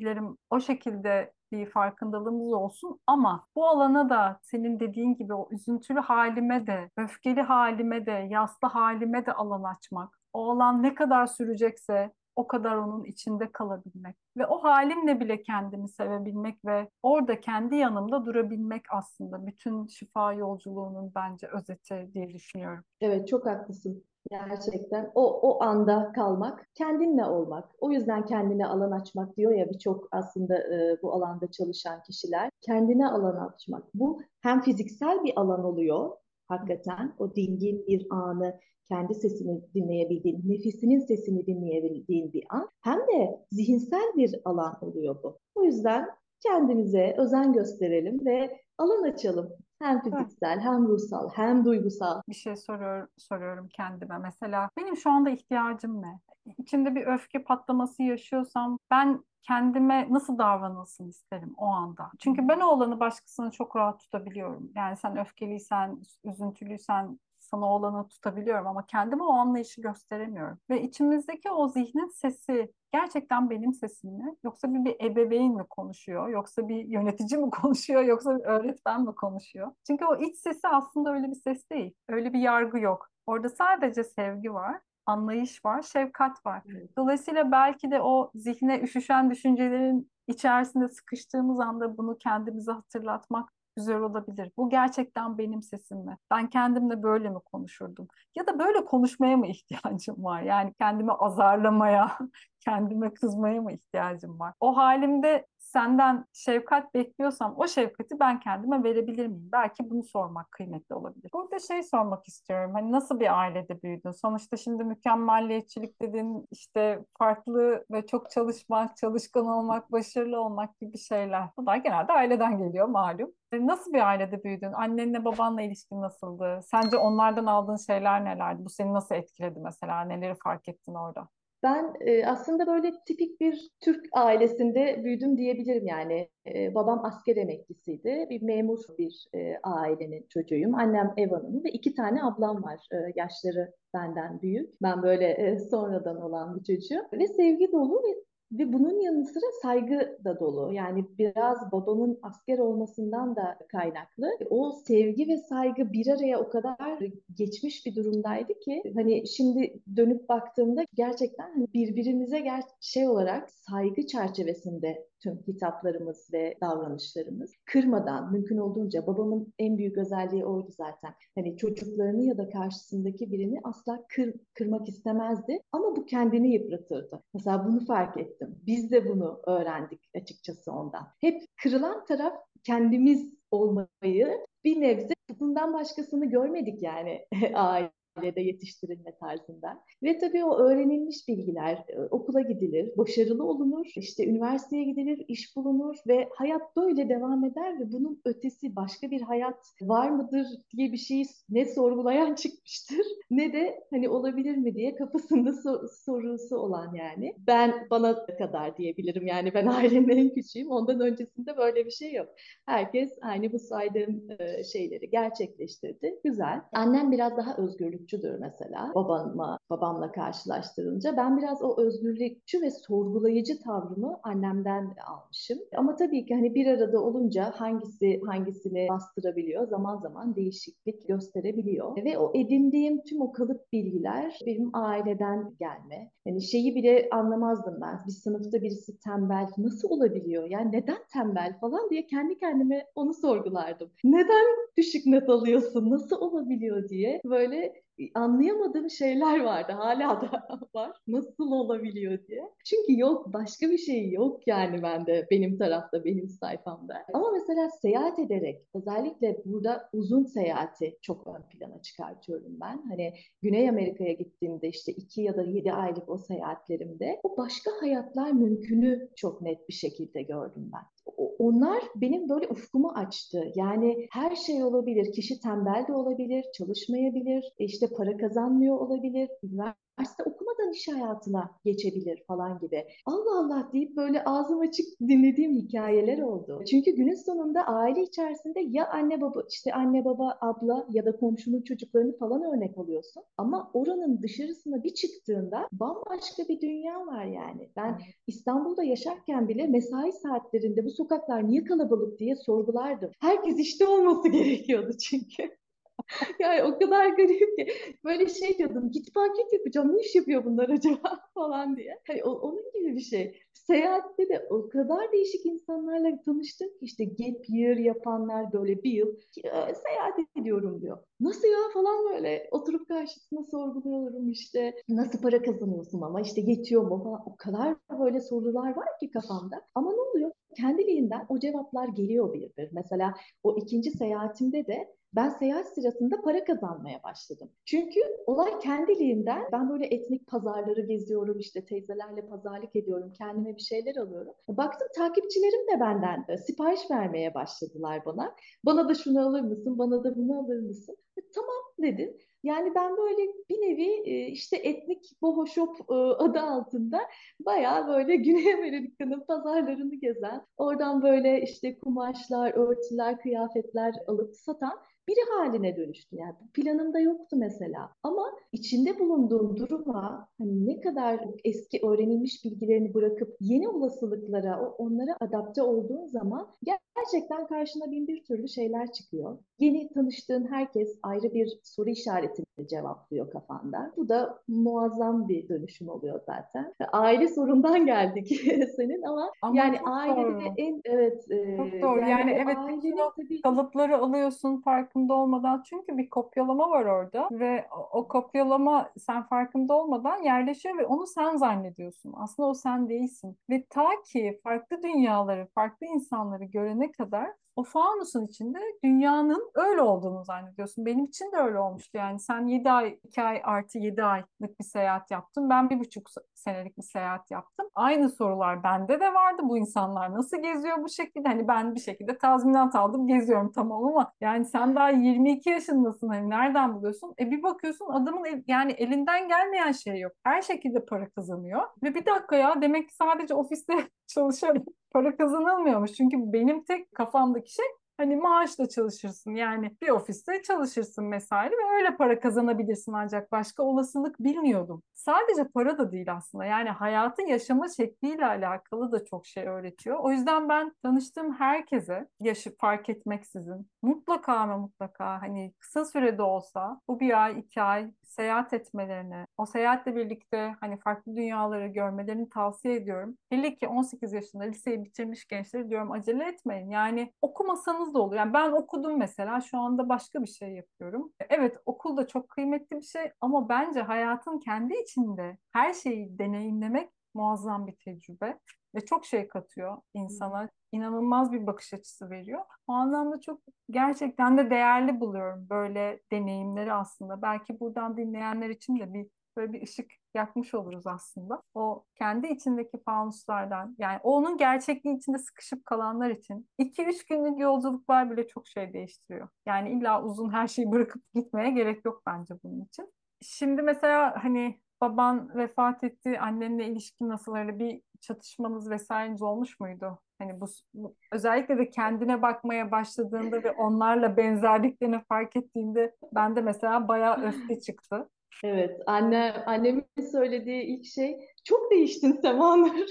C: dilerim o şekilde bir farkındalığımız olsun ama bu alana da senin dediğin gibi o üzüntülü halime de, öfkeli halime de, yaslı halime de alan açmak. O alan ne kadar sürecekse o kadar onun içinde kalabilmek ve o halimle bile kendimi sevebilmek ve orada kendi yanımda durabilmek aslında bütün şifa yolculuğunun bence özeti diye düşünüyorum.
A: Evet çok haklısın. Gerçekten o o anda kalmak, kendinle olmak. O yüzden kendine alan açmak diyor ya birçok aslında e, bu alanda çalışan kişiler. Kendine alan açmak. Bu hem fiziksel bir alan oluyor hakikaten. O dingin bir anı, kendi sesini dinleyebildiğin, nefisinin sesini dinleyebildiğin bir an. Hem de zihinsel bir alan oluyor bu. O yüzden kendimize özen gösterelim ve alan açalım. Hem fiziksel, evet. hem ruhsal, hem duygusal.
C: Bir şey soruyor, soruyorum kendime. Mesela benim şu anda ihtiyacım ne? İçimde bir öfke patlaması yaşıyorsam ben kendime nasıl davranılsın isterim o anda. Çünkü ben o olanı başkasını çok rahat tutabiliyorum. Yani sen öfkeliysen, üzüntülüysen sana olanı tutabiliyorum ama kendime o anlayışı gösteremiyorum. Ve içimizdeki o zihnin sesi gerçekten benim sesim mi? Yoksa bir, bir ebeveyn mi konuşuyor? Yoksa bir yönetici mi *laughs* konuşuyor? Yoksa bir öğretmen mi konuşuyor? Çünkü o iç sesi aslında öyle bir ses değil. Öyle bir yargı yok. Orada sadece sevgi var anlayış var, şefkat var. Dolayısıyla belki de o zihne üşüşen düşüncelerin içerisinde sıkıştığımız anda bunu kendimize hatırlatmak güzel olabilir. Bu gerçekten benim sesim mi? Ben kendimle böyle mi konuşurdum? Ya da böyle konuşmaya mı ihtiyacım var? Yani kendimi azarlamaya, *laughs* kendime kızmaya mı ihtiyacım var? O halimde senden şefkat bekliyorsam o şefkati ben kendime verebilir miyim? Belki bunu sormak kıymetli olabilir. Burada şey sormak istiyorum. Hani nasıl bir ailede büyüdün? Sonuçta şimdi mükemmelliyetçilik dedin, işte farklı ve çok çalışmak, çalışkan olmak, başarılı olmak gibi şeyler. Bunlar genelde aileden geliyor malum. E, nasıl bir ailede büyüdün? Annenle babanla ilişkin nasıldı? Sence onlardan aldığın şeyler nelerdi? Bu seni nasıl etkiledi mesela? Neleri fark ettin orada?
A: Ben e, aslında böyle tipik bir Türk ailesinde büyüdüm diyebilirim yani. E, babam asker emeklisiydi. Bir memur bir e, ailenin çocuğuyum. Annem ev hanımı ve iki tane ablam var. E, yaşları benden büyük. Ben böyle e, sonradan olan bir çocuğum. Ve sevgi dolu ve ve bunun yanı sıra saygı da dolu. Yani biraz babamın asker olmasından da kaynaklı. O sevgi ve saygı bir araya o kadar geçmiş bir durumdaydı ki hani şimdi dönüp baktığımda gerçekten hani birbirimize ger şey olarak saygı çerçevesinde tüm hitaplarımız ve davranışlarımız kırmadan mümkün olduğunca babamın en büyük özelliği oydu zaten. Hani çocuklarını ya da karşısındaki birini asla kır, kırmak istemezdi ama bu kendini yıpratırdı. Mesela bunu fark ettim. Biz de bunu öğrendik açıkçası ondan. Hep kırılan taraf kendimiz olmayı bir nebze bundan başkasını görmedik yani *laughs* aile ailede yetiştirilme tarzında. Ve tabii o öğrenilmiş bilgiler, e, okula gidilir, başarılı olunur, işte üniversiteye gidilir, iş bulunur ve hayat böyle devam eder ve bunun ötesi başka bir hayat var mıdır diye bir şeyi ne sorgulayan *laughs* çıkmıştır ne de hani olabilir mi diye kafasında sor- sorusu olan yani. Ben bana kadar diyebilirim yani ben ailenin en küçüğüm. Ondan öncesinde böyle bir şey yok. Herkes aynı bu saydığım e, şeyleri gerçekleştirdi. Güzel. Annem biraz daha özgürlük özgürlükçüdür mesela babamla, babamla karşılaştırınca. Ben biraz o özgürlükçü ve sorgulayıcı tavrımı annemden almışım. Ama tabii ki hani bir arada olunca hangisi hangisini bastırabiliyor zaman zaman değişiklik gösterebiliyor. Ve o edindiğim tüm o kalıp bilgiler benim aileden gelme. Hani şeyi bile anlamazdım ben. Bir sınıfta birisi tembel nasıl olabiliyor? Yani neden tembel falan diye kendi kendime onu sorgulardım. Neden düşük net alıyorsun? Nasıl olabiliyor diye böyle anlayamadığım şeyler vardı. Hala da *laughs* var. Nasıl olabiliyor diye. Çünkü yok başka bir şey yok yani bende benim tarafta benim sayfamda. Ama mesela seyahat ederek özellikle burada uzun seyahati çok ön plana çıkartıyorum ben. Hani Güney Amerika'ya gittiğimde işte iki ya da yedi aylık o seyahatlerimde o başka hayatlar mümkünü çok net bir şekilde gördüm ben onlar benim böyle ufkumu açtı. Yani her şey olabilir. Kişi tembel de olabilir, çalışmayabilir, işte para kazanmıyor olabilir, üniversite okumadan iş hayatına geçebilir falan gibi. Allah Allah deyip böyle ağzım açık dinlediğim hikayeler oldu. Çünkü günün sonunda aile içerisinde ya anne baba işte anne baba abla ya da komşunun çocuklarını falan örnek alıyorsun. Ama oranın dışarısına bir çıktığında bambaşka bir dünya var yani. Ben İstanbul'da yaşarken bile mesai saatlerinde bu sokaklar niye kalabalık diye sorgulardım. Herkes işte olması *laughs* gerekiyordu çünkü. *laughs* yani o kadar garip ki böyle şey diyordum git paket yapacağım ne iş yapıyor bunlar acaba *laughs* falan diye. Hani o, onun gibi bir şey. Seyahatte de o kadar değişik insanlarla tanıştım ki işte gap year yapanlar böyle bir yıl e, seyahat ediyorum diyor. Nasıl ya falan böyle oturup karşısına sorguluyorum işte nasıl para kazanıyorsun ama işte yetiyor mu falan. O kadar böyle sorular var ki kafamda. Ama ne oluyor? Kendiliğinden o cevaplar geliyor bir bir. Mesela o ikinci seyahatimde de ben seyahat sırasında para kazanmaya başladım. Çünkü olay kendiliğinden ben böyle etnik pazarları geziyorum işte teyzelerle pazarlık ediyorum kendime bir şeyler alıyorum. Baktım takipçilerim de benden de sipariş vermeye başladılar bana. Bana da şunu alır mısın bana da bunu alır mısın? E, tamam dedim. Yani ben böyle bir nevi e, işte etnik boho shop e, adı altında bayağı böyle *laughs* Güney Amerika'nın pazarlarını gezen, oradan böyle işte kumaşlar, örtüler, kıyafetler alıp satan biri haline dönüştü. Yani planımda yoktu mesela. Ama içinde bulunduğum duruma hani ne kadar eski öğrenilmiş bilgilerini bırakıp yeni olasılıklara, onlara adapte olduğun zaman gerçekten karşına bin bir türlü şeyler çıkıyor. Yeni tanıştığın herkes ayrı bir soru işareti işaretini cevaplıyor kafanda. Bu da muazzam bir dönüşüm oluyor zaten. Aile sorundan geldik *laughs* senin ama, ama yani ailede en evet
C: e, çok doğru. Yani, yani evet ailenin tabii kalıpları alıyorsun farkında olmadan çünkü bir kopyalama var orada ve o, o kopyalama sen farkında olmadan yerleşiyor ve onu sen zannediyorsun. Aslında o sen değilsin. Ve ta ki farklı dünyaları, farklı insanları görene kadar o fanusun içinde dünyanın öyle olduğunu zannediyorsun. Benim için de öyle olmuştu. Yani sen 7 ay, 2 ay artı 7 aylık bir seyahat yaptın. Ben bir buçuk senelik bir seyahat yaptım. Aynı sorular bende de vardı. Bu insanlar nasıl geziyor bu şekilde? Hani ben bir şekilde tazminat aldım geziyorum tamam ama yani sen daha 22 yaşındasın. Hani nereden buluyorsun? E bir bakıyorsun adamın el, yani elinden gelmeyen şey yok. Her şekilde para kazanıyor. Ve bir dakika ya demek ki sadece ofiste *laughs* çalışarak para kazanılmıyormuş. Çünkü benim tek kafamdaki şey hani maaşla çalışırsın yani bir ofiste çalışırsın mesai ve öyle para kazanabilirsin ancak başka olasılık bilmiyordum. Sadece para da değil aslında yani hayatın yaşama şekliyle alakalı da çok şey öğretiyor. O yüzden ben tanıştığım herkese yaşı fark etmeksizin mutlaka ama mutlaka hani kısa sürede olsa bu bir ay iki ay seyahat etmelerini, o seyahatle birlikte hani farklı dünyaları görmelerini tavsiye ediyorum. Hele ki 18 yaşında liseyi bitirmiş gençleri diyorum acele etmeyin. Yani okumasanız da olur. Yani ben okudum mesela şu anda başka bir şey yapıyorum. Evet okul da çok kıymetli bir şey ama bence hayatın kendi içinde her şeyi deneyimlemek muazzam bir tecrübe ve çok şey katıyor insana. inanılmaz bir bakış açısı veriyor. O anlamda çok gerçekten de değerli buluyorum böyle deneyimleri aslında. Belki buradan dinleyenler için de bir böyle bir ışık yakmış oluruz aslında. O kendi içindeki fanuslardan yani onun gerçekliği içinde sıkışıp kalanlar için 2-3 günlük yolculuklar bile çok şey değiştiriyor. Yani illa uzun her şeyi bırakıp gitmeye gerek yok bence bunun için. Şimdi mesela hani baban vefat etti, annenle ilişkin nasıl öyle bir çatışmanız vesaireniz olmuş muydu? Hani bu, bu özellikle de kendine bakmaya başladığında ve onlarla benzerliklerini fark ettiğinde bende mesela bayağı öfke çıktı.
A: Evet, anne annemin söylediği ilk şey çok değiştin *laughs* Semanur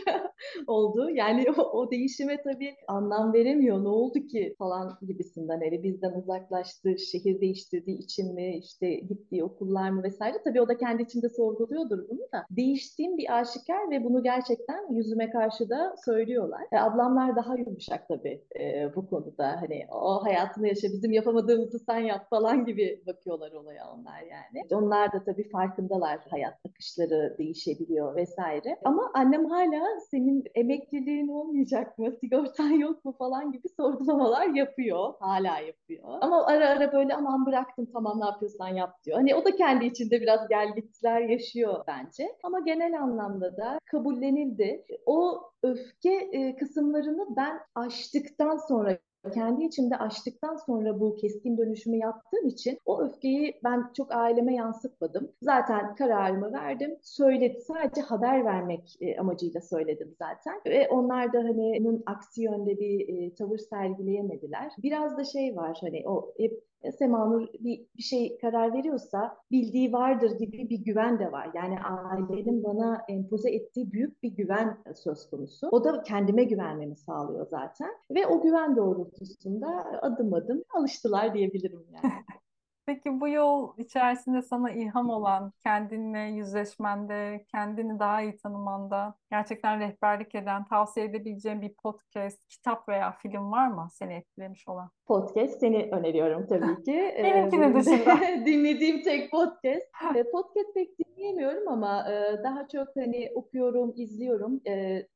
A: oldu. Yani o, o değişime tabii anlam veremiyor. Ne oldu ki falan gibisinden. Hani bizden uzaklaştı, şehir değiştirdiği için mi, işte gittiği okullar mı vesaire. Tabii o da kendi içinde sorguluyordur bunu da. Değiştiğim bir aşikar ve bunu gerçekten yüzüme karşı da söylüyorlar. E, ablamlar daha yumuşak tabii e, bu konuda. Hani o hayatını yaşa, bizim yapamadığımızı sen yap falan gibi bakıyorlar olaya onlar yani. Onlar da tabii farkındalar hayat akışları değişebiliyor vesaire vesaire. Ama annem hala senin emekliliğin olmayacak mı, sigortan yok mu falan gibi sorgulamalar yapıyor. Hala yapıyor. Ama ara ara böyle aman bıraktım tamam ne yapıyorsan yap diyor. Hani o da kendi içinde biraz gel gittiler yaşıyor bence. Ama genel anlamda da kabullenildi. O öfke kısımlarını ben aştıktan sonra kendi içimde açtıktan sonra bu keskin dönüşümü yaptığım için o öfkeyi ben çok aileme yansıtmadım. Zaten kararımı verdim. Söyledi. Sadece haber vermek e, amacıyla söyledim zaten. Ve onlar da hani bunun aksi yönde bir e, tavır sergileyemediler. Biraz da şey var hani o hep Semanur bir, bir şey karar veriyorsa bildiği vardır gibi bir güven de var. Yani ailenin bana empoze ettiği büyük bir güven söz konusu. O da kendime güvenmemi sağlıyor zaten. Ve o güven doğrultusunda adım adım alıştılar diyebilirim yani. *laughs*
C: Peki bu yol içerisinde sana ilham olan, kendinle yüzleşmende, kendini daha iyi tanımanda gerçekten rehberlik eden, tavsiye edebileceğim bir podcast, kitap veya film var mı seni etkilemiş olan?
A: Podcast seni öneriyorum tabii ki.
C: Benimkini *laughs* ee, dışında. *laughs*
A: Dinlediğim tek podcast. *laughs* podcast pek dinleyemiyorum ama daha çok hani okuyorum, izliyorum.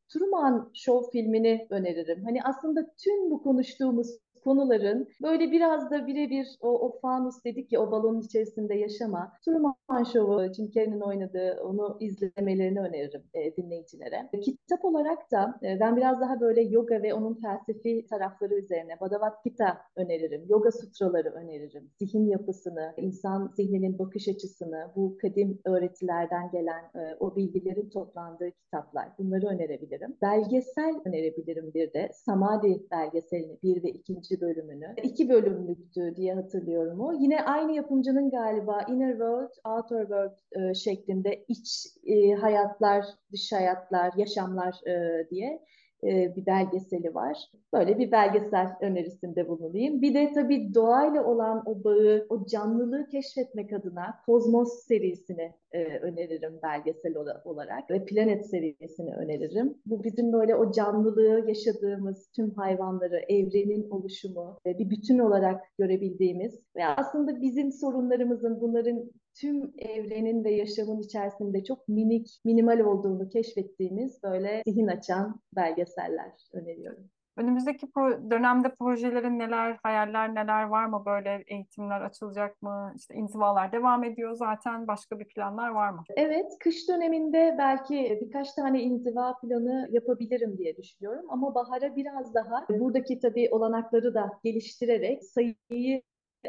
A: Truman Show filmini öneririm. Hani aslında tüm bu konuştuğumuz konuların böyle biraz da birebir o, o fanus dedik ya o balonun içerisinde yaşama. Truman Show'u Jim Carrey'nin oynadığı onu izlemelerini öneririm e, dinleyicilere. Kitap olarak da e, ben biraz daha böyle yoga ve onun felsefi tarafları üzerine Bhagavad Gita öneririm. Yoga sutraları öneririm. Zihin yapısını, insan zihninin bakış açısını, bu kadim öğretilerden gelen e, o bilgilerin toplandığı kitaplar. Bunları önerebilirim. Belgesel önerebilirim bir de. Samadhi belgeselini bir ve ikinci ikinci bölümünü. İki bölümlüktü diye hatırlıyorum o. Yine aynı yapımcının galiba Inner World, Outer World e, şeklinde iç e, hayatlar, dış hayatlar, yaşamlar e, diye e, bir belgeseli var. Böyle bir belgesel önerisinde bulunayım. Bir de tabii doğayla olan o bağı, o canlılığı keşfetmek adına Kozmos serisini e, öneririm belgesel olarak ve Planet serisini öneririm. Bu bizim böyle o canlılığı yaşadığımız tüm hayvanları, evrenin oluşumu ve bir bütün olarak görebildiğimiz ve aslında bizim sorunlarımızın bunların tüm evrenin ve yaşamın içerisinde çok minik, minimal olduğunu keşfettiğimiz böyle zihin açan belgeseller öneriyorum.
C: Önümüzdeki pro dönemde projelerin neler, hayaller neler var mı? Böyle eğitimler açılacak mı? İşte inzivalar devam ediyor zaten. Başka bir planlar var mı?
A: Evet, kış döneminde belki birkaç tane inziva planı yapabilirim diye düşünüyorum. Ama bahara biraz daha buradaki tabii olanakları da geliştirerek sayıyı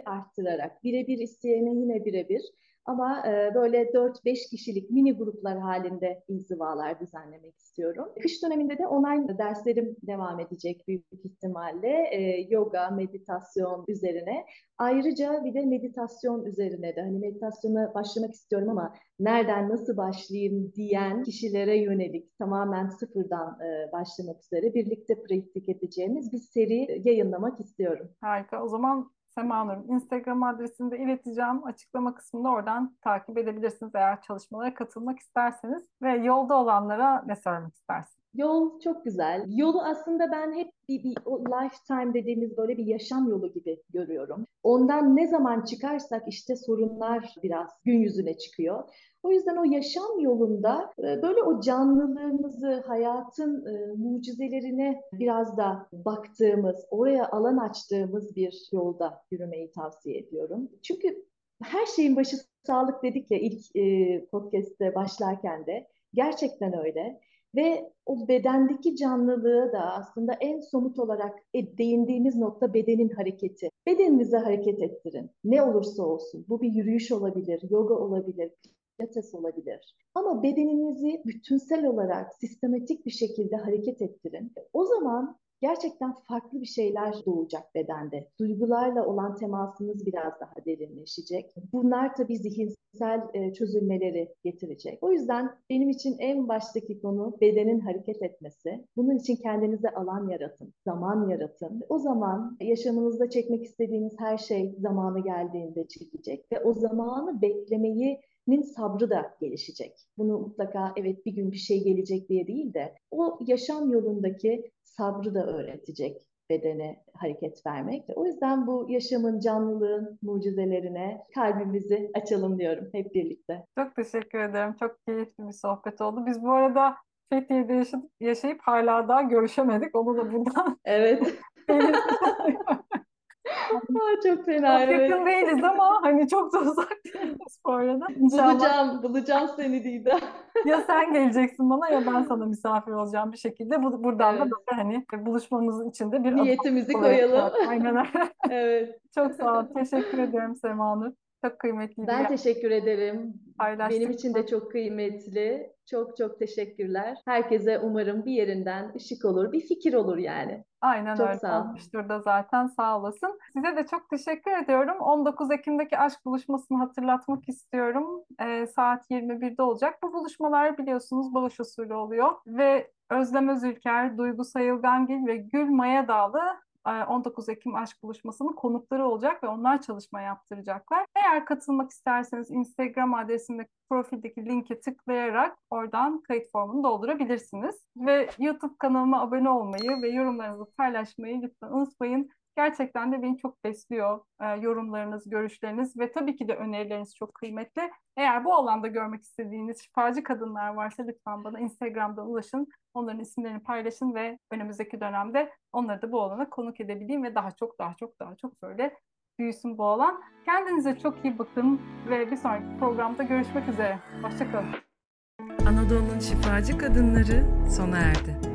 A: arttırarak birebir isteyene yine birebir ama e, böyle 4-5 kişilik mini gruplar halinde inzivalar düzenlemek istiyorum. Kış döneminde de online derslerim devam edecek büyük ihtimalle. E, yoga, meditasyon üzerine. Ayrıca bir de meditasyon üzerine de hani meditasyona başlamak istiyorum ama nereden nasıl başlayayım diyen kişilere yönelik tamamen sıfırdan e, başlamak üzere birlikte pratik edeceğimiz bir seri yayınlamak istiyorum.
C: Harika. O zaman Sema Nur. Instagram adresini de ileteceğim. Açıklama kısmında oradan takip edebilirsiniz eğer çalışmalara katılmak isterseniz. Ve yolda olanlara ne söylemek istersiniz?
A: Yol çok güzel. Yolu aslında ben hep bir, bir o lifetime dediğimiz böyle bir yaşam yolu gibi görüyorum. Ondan ne zaman çıkarsak işte sorunlar biraz gün yüzüne çıkıyor. O yüzden o yaşam yolunda e, böyle o canlılığımızı, hayatın e, mucizelerine biraz da baktığımız, oraya alan açtığımız bir yolda yürümeyi tavsiye ediyorum. Çünkü her şeyin başı sağlık dedik ya ilk e, podcast'te başlarken de gerçekten öyle. Ve o bedendeki canlılığı da aslında en somut olarak değindiğimiz nokta bedenin hareketi. Bedeninizi hareket ettirin. Ne olursa olsun. Bu bir yürüyüş olabilir, yoga olabilir, pilates olabilir. Ama bedeninizi bütünsel olarak sistematik bir şekilde hareket ettirin. O zaman gerçekten farklı bir şeyler doğacak bedende. Duygularla olan temasınız biraz daha derinleşecek. Bunlar tabii zihinsel e, çözülmeleri getirecek. O yüzden benim için en baştaki konu bedenin hareket etmesi. Bunun için kendinize alan yaratın, zaman yaratın. O zaman yaşamınızda çekmek istediğiniz her şey zamanı geldiğinde çekecek ve o zamanı beklemeyi nin sabrı da gelişecek. Bunu mutlaka evet bir gün bir şey gelecek diye değil de o yaşam yolundaki sabrı da öğretecek bedene hareket vermek. O yüzden bu yaşamın, canlılığın mucizelerine kalbimizi açalım diyorum hep birlikte.
C: Çok teşekkür ederim. Çok keyifli bir sohbet oldu. Biz bu arada Fethiye'de yaşayıp, yaşayıp hala daha görüşemedik. Onu da buradan *laughs*
A: Evet. *laughs* Aa, çok fena
C: çok
A: evet.
C: yakın değiliz ama hani çok da uzak değiliz bu arada. *laughs*
A: İnşallah. Bulacağım, bulacağım seni Dida.
C: Ya sen geleceksin bana ya ben sana misafir olacağım bir şekilde. Bu, buradan evet. da böyle hani buluşmamız için de bir
A: niyetimizi koyalım.
C: Aynen öyle. *laughs*
A: evet.
C: Çok sağ ol. Teşekkür ederim Semanur. Çok kıymetli.
A: Ben teşekkür ederim. Paylaştık. Benim için de çok kıymetli. Çok çok teşekkürler. Herkese umarım bir yerinden ışık olur, bir fikir olur yani.
C: Aynen çok öyle sağ olmuştur da zaten sağ olasın. Size de çok teşekkür ediyorum. 19 Ekim'deki aşk buluşmasını hatırlatmak istiyorum. Ee, saat 21'de olacak. Bu buluşmalar biliyorsunuz bağış usulü oluyor. Ve Özlem Özülker, Duygu Sayılgangil ve Gül Maya Dağlı 19 Ekim aşk buluşmasının konukları olacak ve onlar çalışma yaptıracaklar. Eğer katılmak isterseniz Instagram adresindeki profildeki linke tıklayarak oradan kayıt formunu doldurabilirsiniz. Ve YouTube kanalıma abone olmayı ve yorumlarınızı paylaşmayı lütfen unutmayın. Gerçekten de beni çok besliyor e, yorumlarınız, görüşleriniz ve tabii ki de önerileriniz çok kıymetli. Eğer bu alanda görmek istediğiniz şifacı kadınlar varsa lütfen bana Instagram'dan ulaşın. Onların isimlerini paylaşın ve önümüzdeki dönemde onları da bu alana konuk edebileyim ve daha çok daha çok daha çok böyle büyüsün bu alan. Kendinize çok iyi bakın ve bir sonraki programda görüşmek üzere. Hoşçakalın.
B: Anadolu'nun şifacı kadınları sona erdi.